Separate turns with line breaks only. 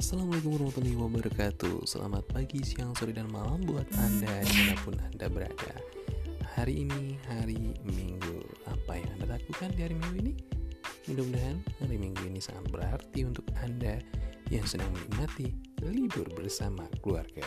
Assalamualaikum warahmatullahi wabarakatuh. Selamat pagi, siang, sore, dan malam buat Anda di mana pun Anda berada. Hari ini hari Minggu. Apa yang Anda lakukan di hari Minggu ini? Mudah-mudahan hari Minggu ini sangat berarti untuk Anda yang sedang menikmati libur bersama keluarga.